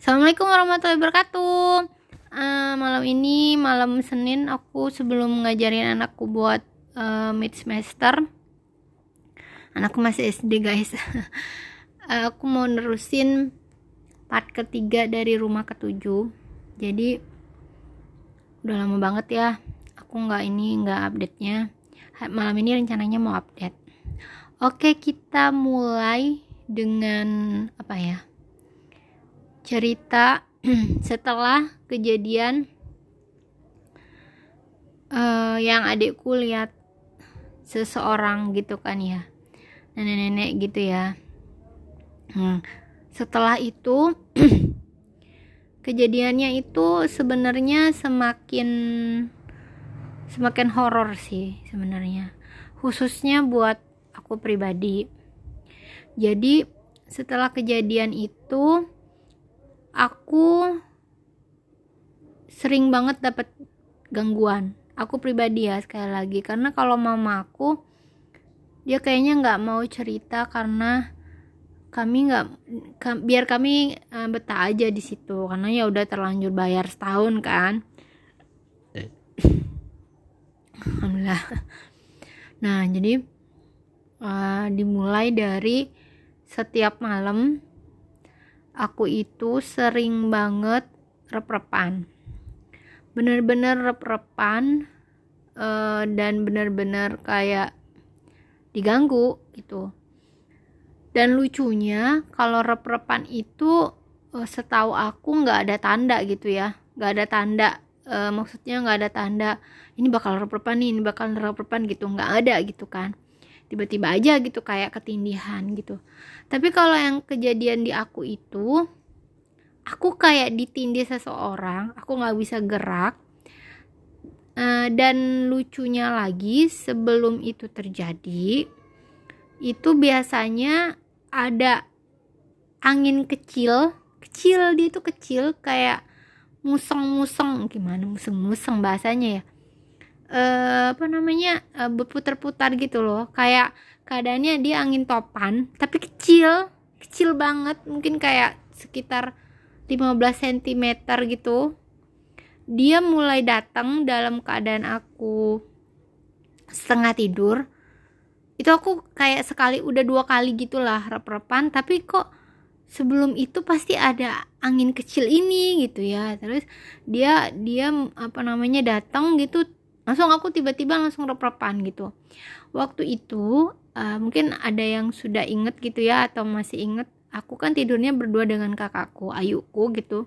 Assalamualaikum warahmatullahi wabarakatuh. Uh, malam ini malam Senin aku sebelum ngajarin anakku buat uh, mid semester. Anakku masih SD guys. uh, aku mau nerusin part ketiga dari rumah ketujuh. Jadi udah lama banget ya. Aku nggak ini nggak update nya. Malam ini rencananya mau update. Oke kita mulai dengan apa ya? Cerita setelah kejadian uh, yang adikku lihat seseorang gitu kan ya nenek-nenek gitu ya. Hmm. setelah itu kejadiannya itu sebenarnya semakin semakin horor sih sebenarnya. Khususnya buat aku pribadi. Jadi setelah kejadian itu aku sering banget dapat gangguan. Aku pribadi ya sekali lagi. Karena kalau mama aku dia kayaknya nggak mau cerita karena kami nggak biar kami uh, betah aja di situ. Karena ya udah terlanjur bayar setahun kan. Alhamdulillah. Nah jadi uh, dimulai dari setiap malam aku itu sering banget rep-repan. Bener-bener rep-repan uh, dan bener-bener kayak diganggu gitu. Dan lucunya kalau rep-repan itu uh, setahu aku nggak ada tanda gitu ya. Nggak ada tanda uh, maksudnya nggak ada tanda ini bakal rep-repan nih ini bakal rep-repan gitu. Nggak ada gitu kan. Tiba-tiba aja gitu kayak ketindihan gitu tapi kalau yang kejadian di aku itu aku kayak ditindih seseorang aku nggak bisa gerak uh, dan lucunya lagi sebelum itu terjadi itu biasanya ada angin kecil kecil dia itu kecil kayak museng-museng gimana museng-museng bahasanya ya uh, apa namanya uh, berputar-putar gitu loh. Kayak keadaannya dia angin topan tapi kecil kecil banget. Mungkin kayak sekitar 15 cm gitu. Dia mulai datang dalam keadaan aku setengah tidur. Itu aku kayak sekali udah dua kali gitulah rep-repan. Tapi kok sebelum itu pasti ada angin kecil ini gitu ya. Terus dia dia apa namanya datang gitu langsung aku tiba-tiba langsung rep-repan gitu. Waktu itu uh, mungkin ada yang sudah inget gitu ya atau masih inget aku kan tidurnya berdua dengan kakakku ayuku gitu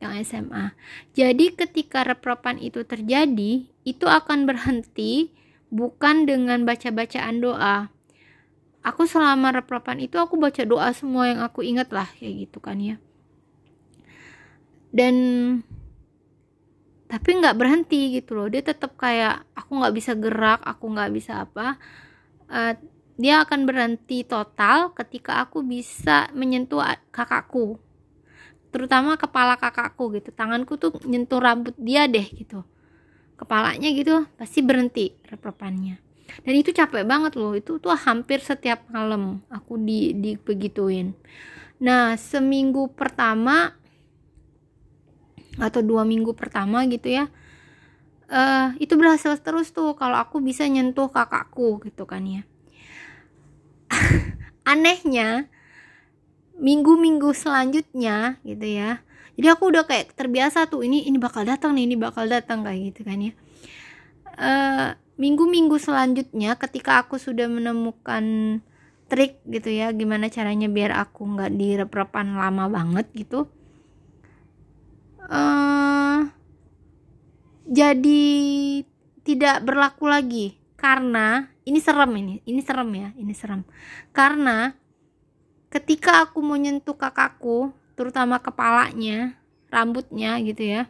yang SMA jadi ketika rep-repan itu terjadi itu akan berhenti bukan dengan baca-bacaan doa. Aku selama rep-repan itu aku baca doa semua yang aku inget lah kayak gitu kan ya. Dan tapi nggak berhenti gitu loh. Dia tetap kayak aku nggak bisa gerak aku nggak bisa apa. Uh, dia akan berhenti total ketika aku bisa menyentuh kakakku. Terutama kepala kakakku gitu. Tanganku tuh nyentuh rambut dia deh gitu. Kepalanya gitu pasti berhenti reprepannya dan itu capek banget loh. Itu tuh hampir setiap malam aku di di begituin. Nah seminggu pertama atau dua minggu pertama gitu ya uh, itu berhasil terus tuh kalau aku bisa nyentuh kakakku gitu kan ya. Anehnya minggu-minggu selanjutnya gitu ya jadi aku udah kayak terbiasa tuh ini ini bakal datang nih ini bakal datang kayak gitu kan ya. Uh, minggu-minggu selanjutnya ketika aku sudah menemukan trik gitu ya gimana caranya biar aku nggak direp-repan lama banget gitu uh, jadi tidak berlaku lagi. Karena ini serem ini ini serem ya ini serem. Karena ketika aku mau nyentuh kakakku terutama kepalanya rambutnya gitu ya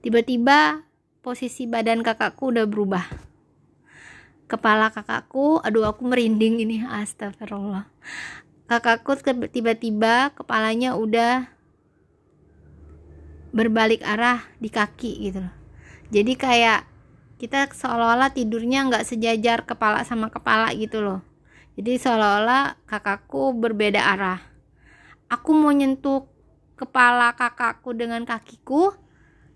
tiba-tiba posisi badan kakakku udah berubah. Kepala kakakku aduh aku merinding ini astagfirullah. Kakakku tiba-tiba kepalanya udah berbalik arah di kaki gitu loh. Jadi kayak kita seolah-olah tidurnya nggak sejajar kepala sama kepala gitu loh. Jadi seolah-olah kakakku berbeda arah. Aku mau nyentuh kepala kakakku dengan kakiku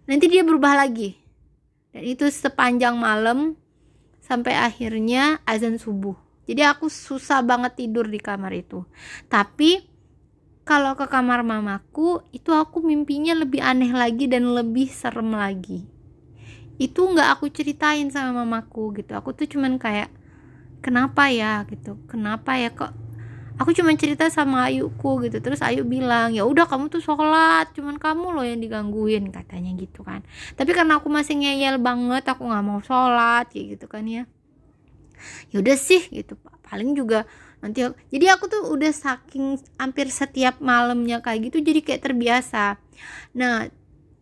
nanti dia berubah lagi. Dan itu sepanjang malam sampai akhirnya azan subuh. Jadi aku susah banget tidur di kamar itu. Tapi kalau ke kamar mamaku itu aku mimpinya lebih aneh lagi dan lebih serem lagi. Itu nggak aku ceritain sama mamaku gitu. Aku tuh cuman kayak kenapa ya? gitu. Kenapa ya? Kok aku cuma cerita sama Ayuku gitu. Terus Ayu bilang ya udah kamu tuh sholat. Cuman kamu loh yang digangguin katanya gitu kan. Tapi karena aku masih ngeyel banget aku nggak mau sholat kayak gitu kan ya. Ya udah sih gitu. Paling juga nanti jadi aku tuh udah saking hampir setiap malamnya kayak gitu jadi kayak terbiasa. Nah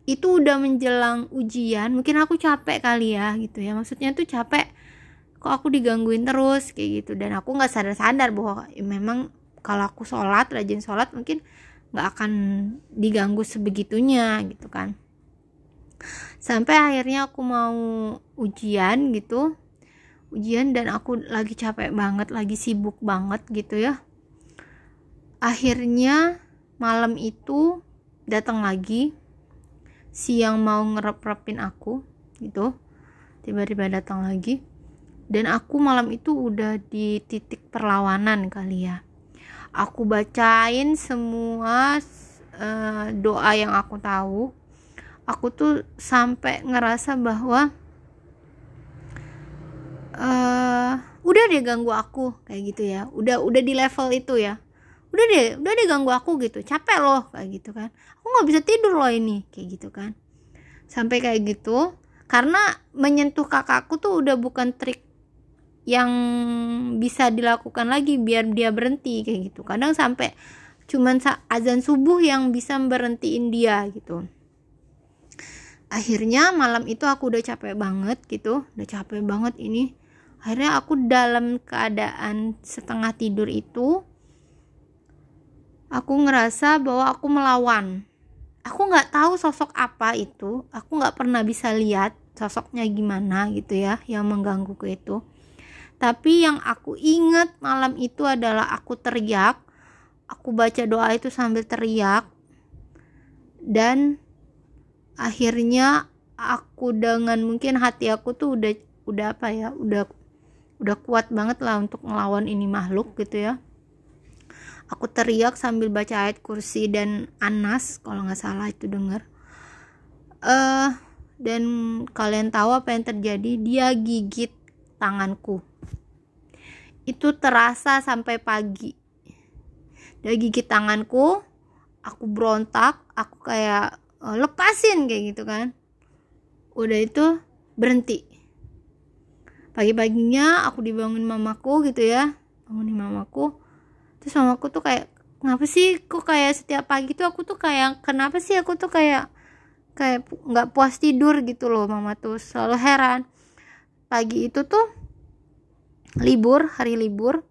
itu udah menjelang ujian mungkin aku capek kali ya gitu ya. Maksudnya tuh capek kok aku digangguin terus kayak gitu. Dan aku nggak sadar-sadar bahwa ya memang kalau aku sholat rajin sholat mungkin nggak akan diganggu sebegitunya gitu kan. Sampai akhirnya aku mau ujian gitu ujian dan aku lagi capek banget lagi sibuk banget gitu ya. Akhirnya malam itu datang lagi siang mau ngerep-repin aku gitu tiba-tiba datang lagi. Dan aku malam itu udah di titik perlawanan kali ya. Aku bacain semua uh, doa yang aku tahu. Aku tuh sampai ngerasa bahwa uh, udah deh ganggu aku kayak gitu ya. Udah udah di level itu ya. Udah deh udah deh ganggu aku gitu. Capek loh kayak gitu kan. Aku nggak bisa tidur loh ini kayak gitu kan. Sampai kayak gitu karena menyentuh kakakku tuh udah bukan trik yang bisa dilakukan lagi biar dia berhenti kayak gitu. Kadang sampai cuman azan subuh yang bisa berhentiin dia gitu. Akhirnya malam itu aku udah capek banget gitu. Udah capek banget ini akhirnya aku dalam keadaan setengah tidur itu aku ngerasa bahwa aku melawan. Aku nggak tahu sosok apa itu. Aku nggak pernah bisa lihat sosoknya gimana gitu ya yang menggangguku itu. Tapi yang aku ingat malam itu adalah aku teriak. Aku baca doa itu sambil teriak. Dan akhirnya aku dengan mungkin hati aku tuh udah udah apa ya udah udah kuat banget lah untuk ngelawan ini makhluk gitu ya. Aku teriak sambil baca ayat kursi dan anas kalau nggak salah itu denger. Uh, dan kalian tahu apa yang terjadi? Dia gigit tanganku. Itu terasa sampai pagi. Dia gigit tanganku aku berontak aku kayak uh, lepasin kayak gitu kan. Udah itu berhenti pagi-paginya aku dibangunin mamaku gitu ya. Bangunin mamaku. Terus mamaku tuh kayak kenapa sih kok kayak setiap pagi tuh aku tuh kayak kenapa sih aku tuh kayak kayak nggak puas tidur? Gitu loh mama tuh. Selalu heran. Pagi itu tuh libur hari libur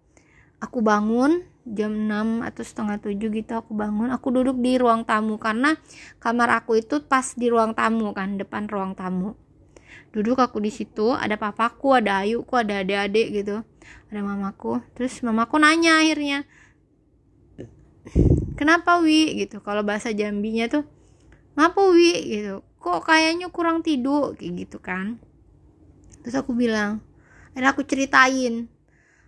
aku bangun jam 6 atau setengah 7 gitu aku bangun. Aku duduk di ruang tamu karena kamar aku itu pas di ruang tamu kan depan ruang tamu duduk aku di situ ada papaku ada ayuku ada adik-adik gitu ada mamaku. Terus mamaku nanya akhirnya kenapa wi? gitu. Kalau bahasa jambinya tuh ngapa wi? gitu. Kok kayaknya kurang tidur? Kayak gitu kan. Terus aku bilang dan aku ceritain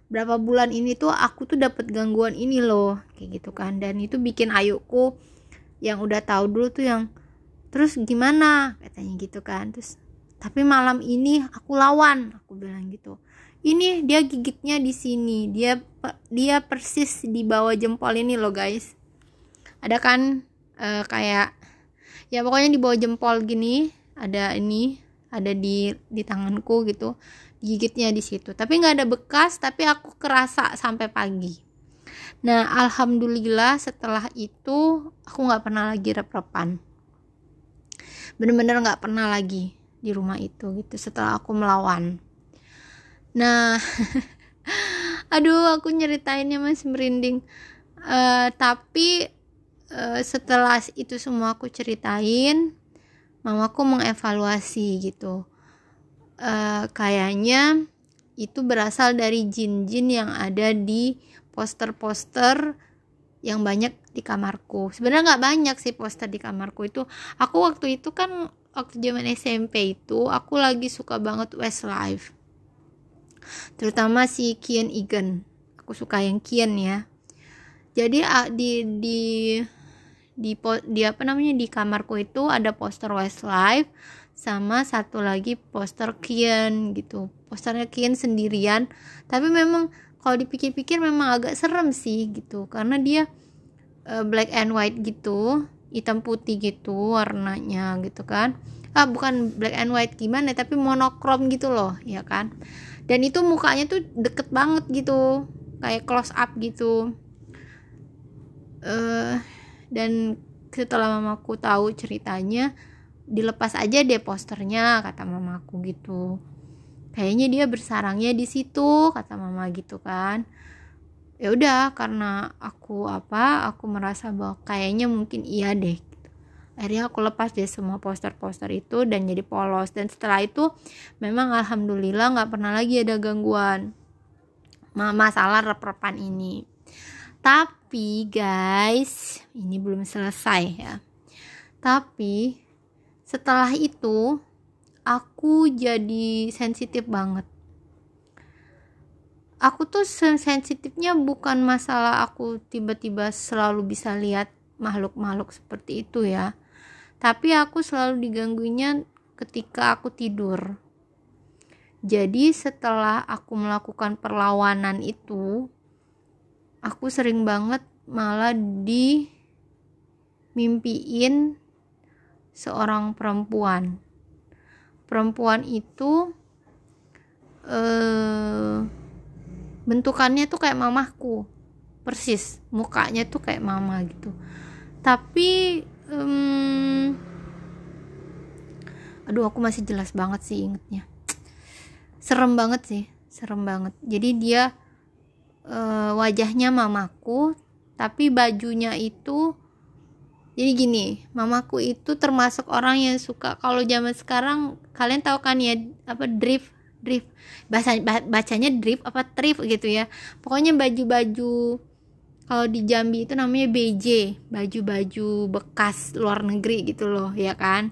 berapa bulan ini tuh aku tuh dapat gangguan ini loh. Kayak gitu kan. Dan itu bikin ayuku yang udah tahu dulu tuh yang terus gimana? Katanya gitu kan. Terus tapi malam ini aku lawan aku bilang gitu. Ini dia gigitnya di sini. Dia dia persis di bawah jempol ini loh guys. Ada kan uh, kayak ya pokoknya di bawah jempol gini ada ini ada di di tanganku gitu gigitnya di situ. Tapi nggak ada bekas tapi aku kerasa sampai pagi. Nah alhamdulillah setelah itu aku nggak pernah lagi rep-repan. Bener-bener nggak pernah lagi di rumah itu gitu setelah aku melawan. Nah aduh aku nyeritainnya masih merinding. Uh, tapi uh, setelah itu semua aku ceritain mamaku mengevaluasi gitu. Uh, kayaknya itu berasal dari jin-jin yang ada di poster-poster yang banyak di kamarku. Sebenarnya nggak banyak sih poster di kamarku itu. Aku waktu itu kan waktu zaman SMP itu aku lagi suka banget Westlife. Terutama si Kian Egan. Aku suka yang Kian ya. Jadi di di di di apa namanya di kamarku itu ada poster Westlife sama satu lagi poster Kian gitu. Posternya Kian sendirian. Tapi memang kalau dipikir-pikir memang agak serem sih gitu. Karena dia uh, black and white gitu hitam putih gitu warnanya gitu kan. Ah bukan black and white gimana tapi monokrom gitu loh ya kan. Dan itu mukanya tuh deket banget gitu kayak close up gitu. Uh, dan setelah mamaku tahu ceritanya dilepas aja deh posternya kata mamaku gitu. Kayaknya dia bersarangnya di situ kata mama gitu kan ya udah karena aku apa aku merasa bahwa kayaknya mungkin iya deh. Gitu. akhirnya aku lepas deh semua poster-poster itu dan jadi polos. Dan setelah itu memang alhamdulillah nggak pernah lagi ada gangguan. Masalah rep-repan ini. Tapi guys ini belum selesai ya. Tapi setelah itu aku jadi sensitif banget aku tuh sensitifnya bukan masalah aku tiba-tiba selalu bisa lihat makhluk-makhluk seperti itu ya. Tapi aku selalu diganggunya ketika aku tidur. Jadi setelah aku melakukan perlawanan itu aku sering banget malah di mimpiin seorang perempuan. Perempuan itu eh, bentukannya tuh kayak mamahku. Persis mukanya tuh kayak mama gitu. Tapi um, aduh aku masih jelas banget sih ingetnya. Serem banget sih serem banget. Jadi dia uh, wajahnya mamaku tapi bajunya itu jadi gini mamaku itu termasuk orang yang suka kalau zaman sekarang kalian tahu kan ya apa drift drift. Bahasa bacanya drift apa thrift gitu ya. Pokoknya baju-baju kalau di Jambi itu namanya BJ baju-baju bekas luar negeri gitu loh ya kan?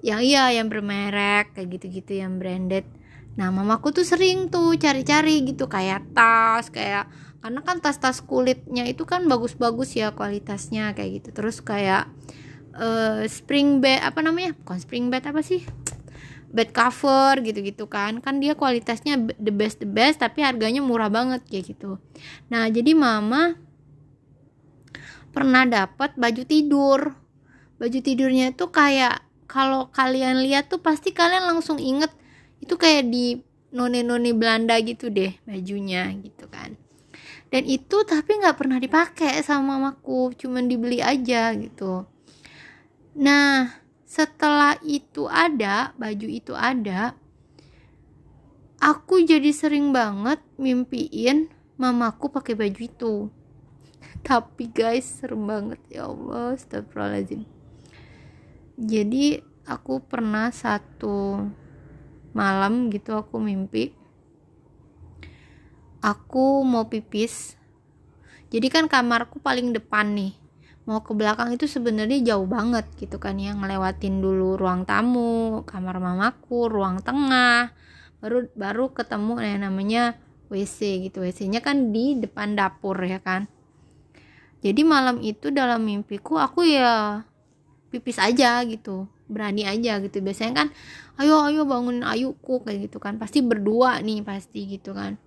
Yang iya yang bermerek kayak gitu-gitu yang branded. Nah mamaku tuh sering tuh cari-cari gitu kayak tas kayak karena kan tas-tas kulitnya itu kan bagus-bagus ya kualitasnya kayak gitu. Terus kayak uh, spring bed apa namanya? Bukan spring bed apa sih bed cover gitu-gitu kan. Kan dia kualitasnya the best the best tapi harganya murah banget kayak gitu. Nah jadi mama pernah dapat baju tidur. Baju tidurnya itu kayak kalau kalian lihat tuh pasti kalian langsung inget itu kayak di noni-noni Belanda gitu deh bajunya gitu kan. Dan itu tapi nggak pernah dipakai sama mamaku cuman dibeli aja gitu. Nah setelah itu ada baju itu ada aku jadi sering banget mimpiin mamaku pakai baju itu. Tapi guys serem banget. Ya Allah astagfirullahaladzim. Jadi aku pernah satu malam gitu aku mimpi aku mau pipis. Jadi kan kamarku paling depan nih mau ke belakang itu sebenarnya jauh banget gitu kan ya. Ngelewatin dulu ruang tamu kamar mamaku ruang tengah baru baru ketemu yang namanya WC gitu. WC-nya kan di depan dapur ya kan. Jadi malam itu dalam mimpiku aku ya pipis aja gitu berani aja gitu. Biasanya kan ayo ayo bangunin ayuku kayak gitu kan. Pasti berdua nih pasti gitu kan.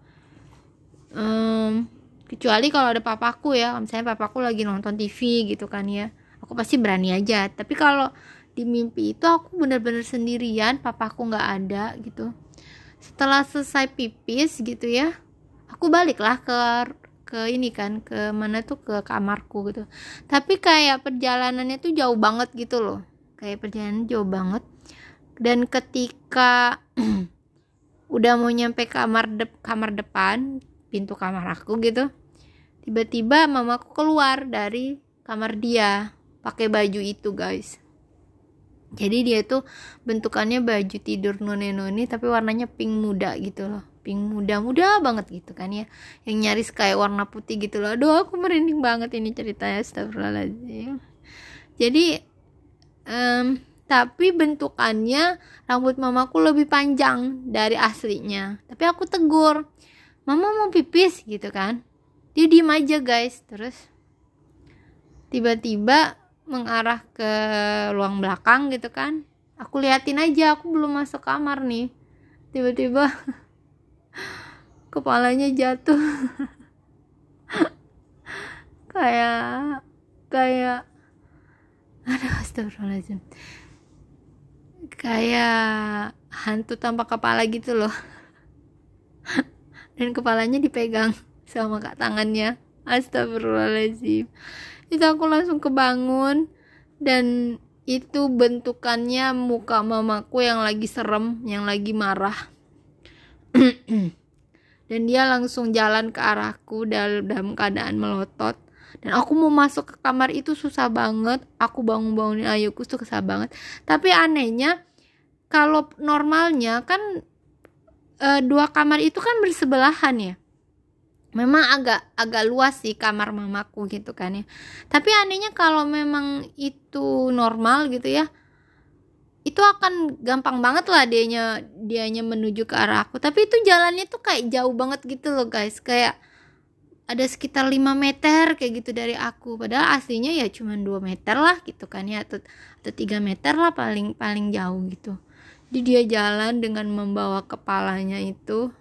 Um, kecuali kalau ada papaku ya misalnya papaku lagi nonton TV gitu kan ya aku pasti berani aja. Tapi kalau di mimpi itu aku bener-bener sendirian papaku nggak ada gitu. Setelah selesai pipis gitu ya aku baliklah ke ke ini kan ke mana tuh ke kamarku gitu. Tapi kayak perjalanannya tuh jauh banget gitu loh. Kayak perjalanan jauh banget. Dan ketika udah mau nyampe kamar de kamar depan pintu kamar aku gitu tiba-tiba mamaku keluar dari kamar dia. Pakai baju itu guys. Jadi dia tuh bentukannya baju tidur noni noni tapi warnanya pink muda gitu loh. Pink muda-muda banget gitu kan ya. Yang nyaris kayak warna putih gitu loh. Aduh aku merinding banget ini ceritanya astagfirullahaladzim. Jadi um, tapi bentukannya rambut mamaku lebih panjang dari aslinya. Tapi aku tegur mama mau pipis gitu kan dia diem aja guys. Terus tiba-tiba mengarah ke ruang belakang gitu kan. Aku liatin aja aku belum masuk kamar nih. Tiba-tiba kepalanya jatuh. Kayak kayak aduh astagfirullahaladzim. Kayak hantu tanpa kepala gitu loh. Dan kepalanya dipegang sama kak tangannya. Astagfirullahaladzim. Itu aku langsung kebangun dan itu bentukannya muka mamaku yang lagi serem yang lagi marah. Dan dia langsung jalan ke arahku dalam keadaan melotot. Dan aku mau masuk ke kamar itu susah banget. Aku bangun bangunin ayuku tuh susah banget. Tapi anehnya kalau normalnya kan e, dua kamar itu kan bersebelahan ya memang agak agak luas sih kamar mamaku gitu kan ya. Tapi anehnya kalau memang itu normal gitu ya itu akan gampang banget lah dianya dianya menuju ke arah aku. Tapi itu jalannya tuh kayak jauh banget gitu loh guys. Kayak ada sekitar 5 meter kayak gitu dari aku. Padahal aslinya ya cuma 2 meter lah gitu kan ya atau atau 3 meter lah paling paling jauh gitu. Jadi dia jalan dengan membawa kepalanya itu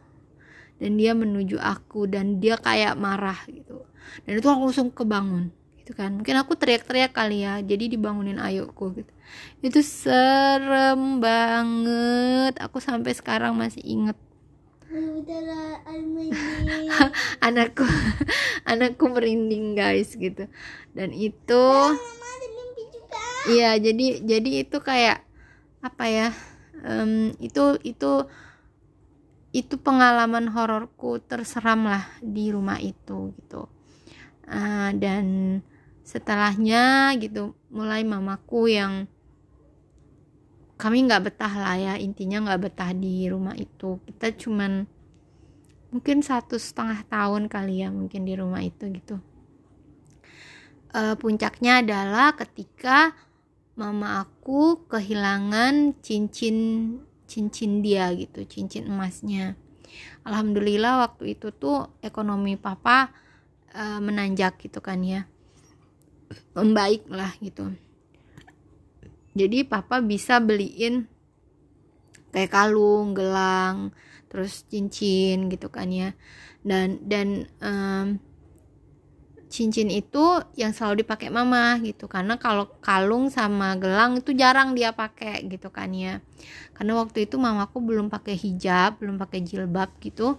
dan dia menuju aku dan dia kayak marah gitu. Dan itu aku langsung kebangun gitu kan. Mungkin aku teriak-teriak kali ya jadi dibangunin ayokku gitu. Itu serem banget. Aku sampai sekarang masih inget anakku anakku merinding guys gitu. Dan itu iya jadi jadi itu kayak apa ya um, itu itu itu pengalaman hororku terseram lah di rumah itu gitu. Uh, dan setelahnya gitu mulai mamaku yang kami nggak betah lah ya intinya nggak betah di rumah itu. Kita cuman mungkin satu setengah tahun kali ya mungkin di rumah itu gitu. Uh, puncaknya adalah ketika mama aku kehilangan cincin cincin dia gitu cincin emasnya. Alhamdulillah waktu itu tuh ekonomi papa uh, menanjak gitu kan ya. Membaik lah gitu. Jadi papa bisa beliin kayak kalung gelang terus cincin gitu kan ya. Dan dan um, cincin itu yang selalu dipakai mama gitu. Karena kalau kalung sama gelang itu jarang dia pakai gitu kan ya. Karena waktu itu mamaku belum pakai hijab belum pakai jilbab gitu.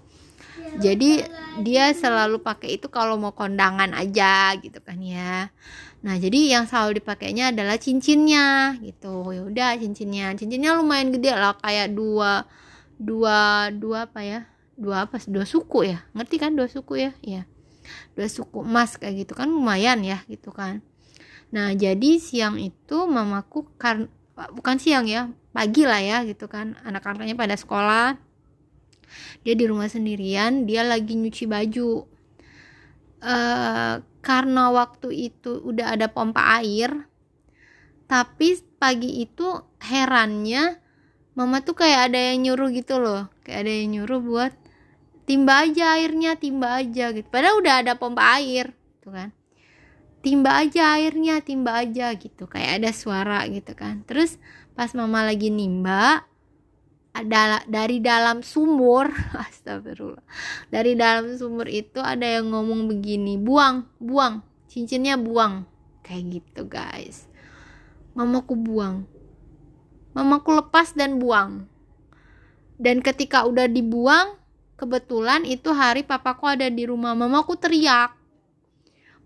Ya, jadi dia selalu pakai itu kalau mau kondangan aja gitu kan ya. Nah jadi yang selalu dipakainya adalah cincinnya gitu. Ya udah cincinnya. Cincinnya lumayan gede lah kayak dua dua dua apa ya? Dua apa? Dua suku ya? Ngerti kan dua suku ya? Ya dua suku emas kayak gitu kan lumayan ya gitu kan. Nah jadi siang itu mamaku kan bukan siang ya pagi lah ya gitu kan. Anak-anaknya pada sekolah dia di rumah sendirian dia lagi nyuci baju. Uh, karena waktu itu udah ada pompa air tapi pagi itu herannya mama tuh kayak ada yang nyuruh gitu loh kayak ada yang nyuruh buat timba aja airnya timba aja gitu. Padahal udah ada pompa air tuh kan. Timba aja airnya timba aja gitu. Kayak ada suara gitu kan. Terus pas mama lagi nimba ada dari dalam sumur astagfirullah. Dari dalam sumur itu ada yang ngomong begini buang buang cincinnya buang. Kayak gitu guys. Mamaku buang. Mamaku lepas dan buang. Dan ketika udah dibuang kebetulan itu hari papaku ada di rumah. Mamaku teriak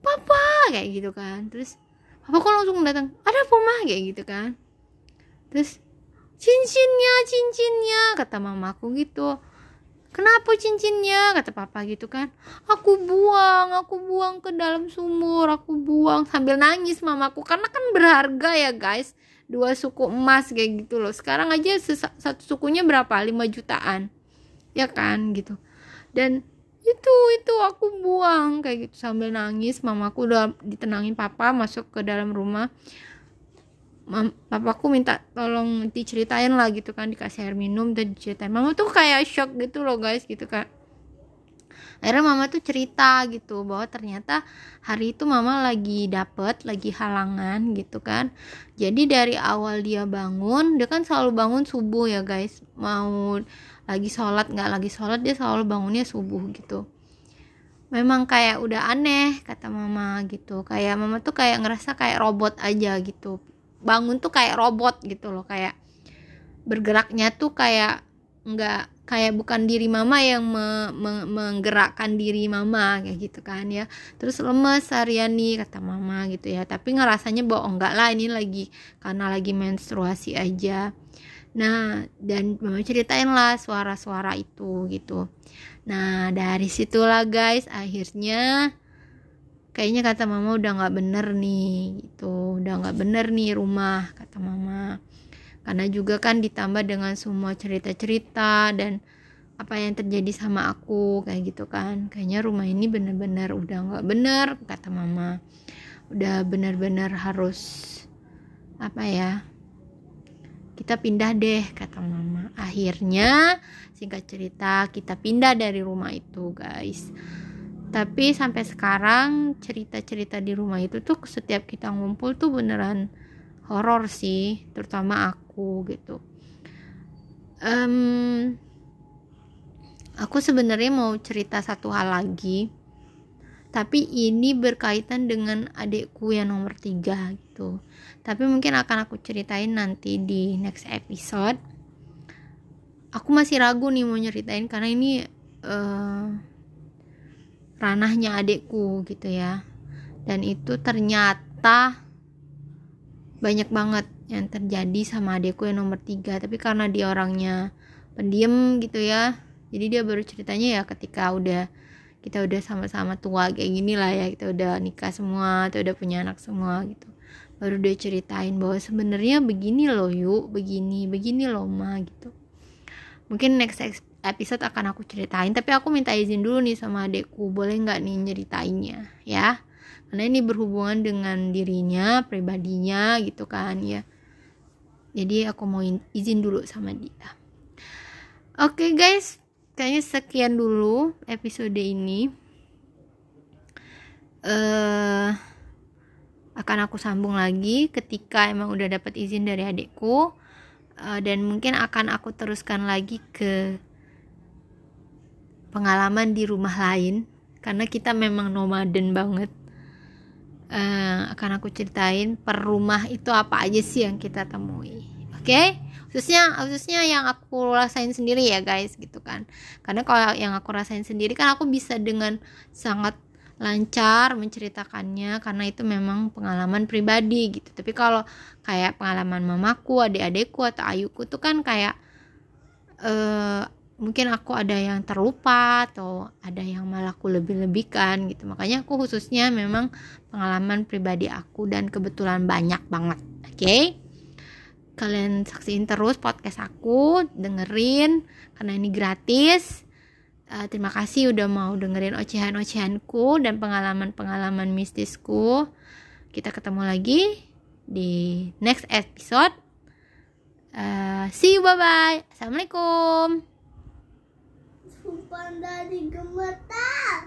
papa! kayak gitu kan. Terus papaku langsung datang ada apa mah kayak gitu kan. Terus cincinnya cincinnya kata mamaku gitu. Kenapa cincinnya? kata papa gitu kan. Aku buang aku buang ke dalam sumur aku buang sambil nangis mamaku. Karena kan berharga ya guys. Dua suku emas kayak gitu loh. Sekarang aja satu sukunya berapa? 5 jutaan ya kan gitu. Dan itu itu aku buang kayak gitu. Sambil nangis mamaku udah ditenangin papa masuk ke dalam rumah. Mam, papaku minta tolong diceritain lah gitu kan. Dikasih air minum dan diceritain. Mama tuh kayak shock gitu loh guys gitu kan akhirnya mama tuh cerita gitu bahwa ternyata hari itu mama lagi dapet lagi halangan gitu kan. Jadi dari awal dia bangun dia kan selalu bangun subuh ya guys. Mau lagi sholat nggak lagi sholat dia selalu bangunnya subuh gitu. Memang kayak udah aneh kata mama gitu. Kayak mama tuh kayak ngerasa kayak robot aja gitu. Bangun tuh kayak robot gitu loh kayak bergeraknya tuh kayak nggak kayak bukan diri mama yang me, me, menggerakkan diri mama kayak gitu kan ya. Terus lemes harian kata mama gitu ya. Tapi ngerasanya oh, enggak lah ini lagi karena lagi menstruasi aja nah dan mama ceritain lah suara-suara itu gitu. Nah dari situlah guys akhirnya kayaknya kata mama udah nggak bener nih gitu. Udah nggak bener nih rumah kata mama. Karena juga kan ditambah dengan semua cerita-cerita dan apa yang terjadi sama aku kayak gitu kan. Kayaknya rumah ini bener-bener udah nggak bener kata mama. Udah bener-bener harus apa ya kita pindah deh kata mama. Akhirnya singkat cerita kita pindah dari rumah itu guys. Tapi sampai sekarang cerita-cerita di rumah itu tuh setiap kita ngumpul tuh beneran horor sih terutama aku gitu. Um, aku sebenarnya mau cerita satu hal lagi tapi ini berkaitan dengan adikku yang nomor tiga gitu. Tapi mungkin akan aku ceritain nanti di next episode. Aku masih ragu nih mau nyeritain karena ini uh, ranahnya adikku gitu ya. Dan itu ternyata banyak banget yang terjadi sama adikku yang nomor tiga. Tapi karena dia orangnya pendiam gitu ya. Jadi dia baru ceritanya ya ketika udah kita udah sama-sama tua kayak gini lah ya kita udah nikah semua kita udah punya anak semua gitu. Baru dia ceritain bahwa sebenarnya begini loh yuk begini begini loh ma gitu. Mungkin next episode akan aku ceritain tapi aku minta izin dulu nih sama adekku boleh nggak nih nyeritainnya ya? Karena ini berhubungan dengan dirinya pribadinya gitu kan ya. Jadi aku mau izin dulu sama dia. Oke okay, guys kayaknya sekian dulu episode ini. Uh, akan aku sambung lagi ketika emang udah dapat izin dari adekku uh, dan mungkin akan aku teruskan lagi ke pengalaman di rumah lain. Karena kita memang nomaden banget. Uh, akan aku ceritain per rumah itu apa aja sih yang kita temui. Oke? okay? Khususnya khususnya yang aku rasain sendiri ya guys gitu kan. Karena kalau yang aku rasain sendiri kan aku bisa dengan sangat lancar menceritakannya karena itu memang pengalaman pribadi gitu. Tapi kalau kayak pengalaman mamaku adik-adikku atau ayuku tuh kan kayak uh, mungkin aku ada yang terlupa atau ada yang malah aku lebih-lebihkan gitu. Makanya aku khususnya memang pengalaman pribadi aku dan kebetulan banyak banget oke? okay? Kalian saksiin terus podcast aku dengerin karena ini gratis. Uh, terima kasih udah mau dengerin ocehan-ocehanku dan pengalaman-pengalaman mistisku. Kita ketemu lagi di next episode. Uh, see you bye bye assalamualaikum. Panda di gemetar.